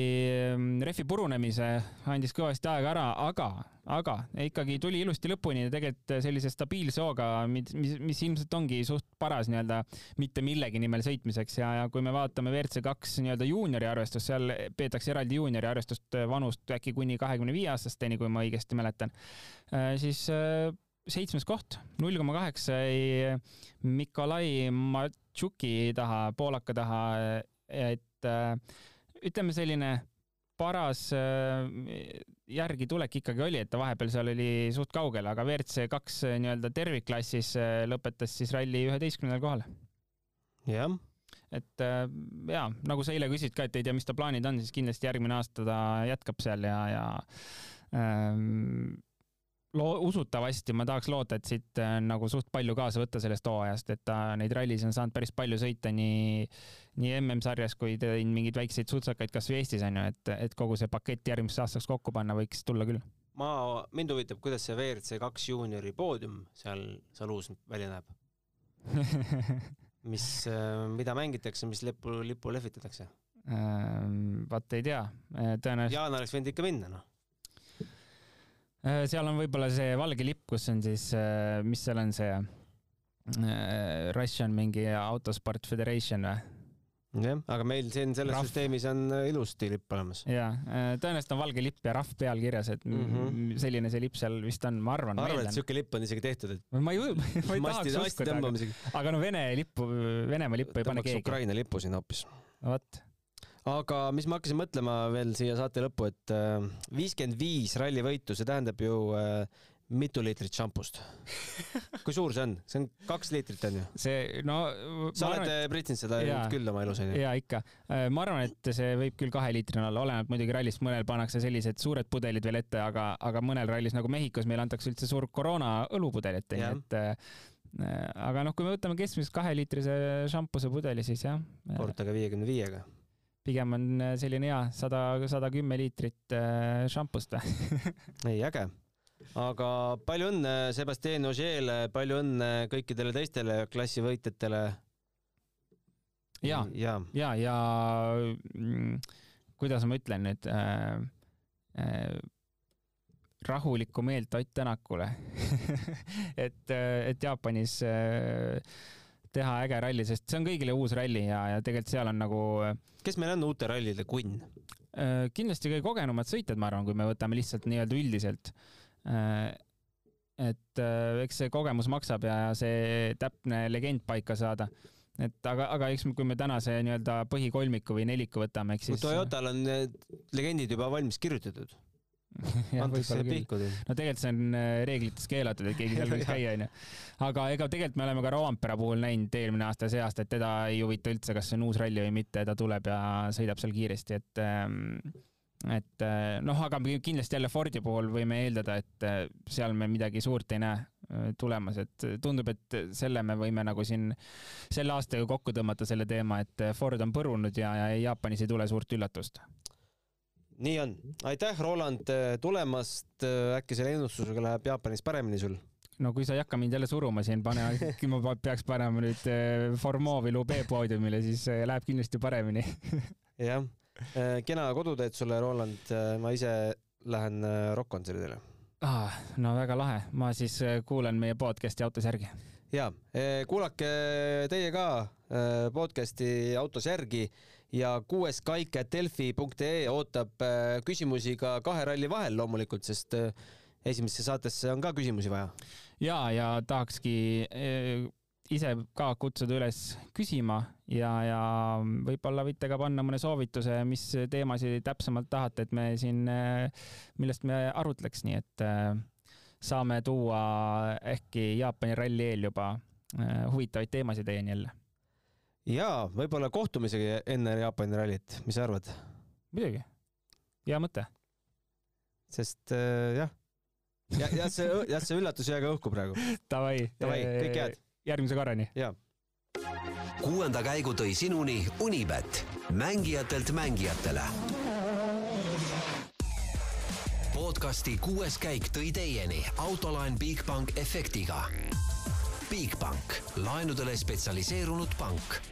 mm, rehvi purunemise, andis kõvasti aega ära, aga, aga ikkagi tuli ilusti lõpuni ja tegelikult sellise stabiilse hooga, mis, mis ilmselt ongi suht paras nii-öelda mitte millegi nimel sõitmiseks ja, ja kui me vaatame WRC kaks nii-öelda juuniori arvestust, seal peetakse eraldi juuniori arvestust vanust äkki kuni kahekümne viie aastasteni, kui ma õigesti mäletan, äh, siis äh, seitsmes koht, null koma kaheksa Mikolai Matšuki taha, poolaka taha, et äh, ütleme, selline paras äh, järgitulek ikkagi oli, et ta vahepeal seal oli suht kaugel, aga WRC kaks äh, nii-öelda tervikklassis äh, lõpetas siis ralli üheteistkümnendal kohal. jah. et ja nagu sa eile küsisid ka, et ei tea, mis ta plaanid on, siis kindlasti järgmine aasta ta jätkab seal ja, ja ähm, loo-, usutavasti ma tahaks loota, et siit äh, nagu suht palju kaasa võtta sellest hooajast, et ta neid rallis on saanud päris palju sõita nii, nii MM-sarjas kui teinud mingeid väikseid sutsakaid kasvõi Eestis onju, et, et kogu see pakett järgmiseks aastaks kokku panna võiks tulla küll. ma, mind huvitab, kuidas see WRC kaks juuniori poodium seal Saluus välja näeb mis, äh, mida mängitakse, mis lipu, lipu lehvitatakse? Ähm, vaat ei tea, tõenäoliselt. Jaan oleks võinud ikka minna, noh Äh, seal on võib-olla see valge lipp, kus on siis, äh, mis seal on see Russian mingi Autosport Federation või? jah, aga meil siin selles Rahv. süsteemis on äh, ilusti lipp olemas. jaa, tõenäoliselt on valge lipp ja rahv peal kirjas, et mm. -hmm. selline see lipp seal vist on, ma arvan. arvad, et siuke lipp on isegi tehtud, et ma ei, ma ei tahaks uskuda, isegi. aga no Vene lippu, Venemaa lippu ei pane keegi. Ukraina lipu sinna hoopis. vot, aga mis ma hakkasin mõtlema veel siia saate lõppu, et viiskümmend viis rallivõitu, see tähendab ju äh, mitu liitrit šampust. kui suur see on? see on kaks liitrit on ju? see no. sa oled äh, pritsinud seda Jaa. küll oma elus onju? ja ikka, ma arvan, et see võib küll kaheliitrine olla, oleneb muidugi rallist, mõnel pannakse sellised suured pudelid veel ette, aga, aga mõnel rallis nagu Mehhikos meil antakse üldse suur koroona õlupudel ette, et äh, aga noh, kui me võtame keskmiselt kaheliitrise šampuse pudeli, siis jah, korrutage viiekümne viiega. Pigem on selline hea sada, sada kümme liitrit äh, šampust või? ei, äge. aga palju õnne Sebastian Ogier'le, palju õnne kõikidele teistele klassivõitjatele. ja, ja ja, ja kuidas ma ütlen nüüd äh,, äh, rahulikku meelt Ott Tänakule et, et Jaapanis äh, teha äge ralli, sest see on kõigile uus ralli ja, ja tegelikult seal on nagu kes meil on uute rallide kunn? äh, kindlasti kõige kogenumad sõitjad, ma arvan, kui me võtame lihtsalt nii-öelda üldiselt äh,. et äh, eks see kogemus maksab ja see täpne legend paika saada. et aga, aga eks kui me tänase nii-öelda põhikolmiku või neliku võtame, eks siis. Toyotal on legendid juba valmis kirjutatud. antakse pihku teil. no tegelikult see on äh, reeglites keelatud, et keegi seal võiks käia, onju. aga ega tegelikult me oleme ka Roompere puhul näinud eelmine aasta ja see aasta, et teda ei huvita üldse, kas see on uus ralli või mitte, ta tuleb ja sõidab seal kiiresti, et ähm, et äh, noh, aga kindlasti jälle Fordi puhul võime eeldada, et äh, seal me midagi suurt ei näe tulemas, et tundub, et selle me võime nagu siin selle aastaga kokku tõmmata selle teema, et Ford on põrunud ja, ja Jaapanis ei tule suurt üllatust. Nii on, aitäh, Roland tulemast. äkki selle ennustusega läheb Jaapanis paremini sul? no kui sa ei hakka mind jälle suruma siin, pane, äkki ma peaks panema nüüd äh, Formovilu B-poodiumile, siis äh, läheb kindlasti paremini. jah, kena koduteed sulle, Roland. ma ise lähen äh, rokk-kontserdile. ah,. no väga lahe, ma siis äh, kuulan meie podcast'i autos järgi. ja kuulake teie ka äh, podcast'i autos järgi ja kuues kaik at delfi.ee ootab äh, küsimusi ka kahe ralli vahel loomulikult, sest äh, esimesse saatesse on ka küsimusi vaja. ja, ja tahakski äh, ise ka kutsuda üles küsima ja, ja võib-olla võite ka panna mõne soovituse, mis teemasid täpsemalt tahate, et me siin, millest me arutleks, nii et saame tuua äkki Jaapani ralli eel juba huvitavaid teemasid teieni jälle. Ja võib-olla kohtume isegi enne Jaapani rallit, mis sa arvad? muidugi, hea mõte. sest äh, jah, ja, ja see, jah, see üllatus jäägu õhku praegu. Davai, Davai, kõike head. järgmise korrani. ja kuuenda käigu tõi sinuni Unibet, mängijatelt mängijatele. podcasti kuues käik tõi teieni autolaen Bigbank efektiga. Bigbank, laenudele spetsialiseerunud pank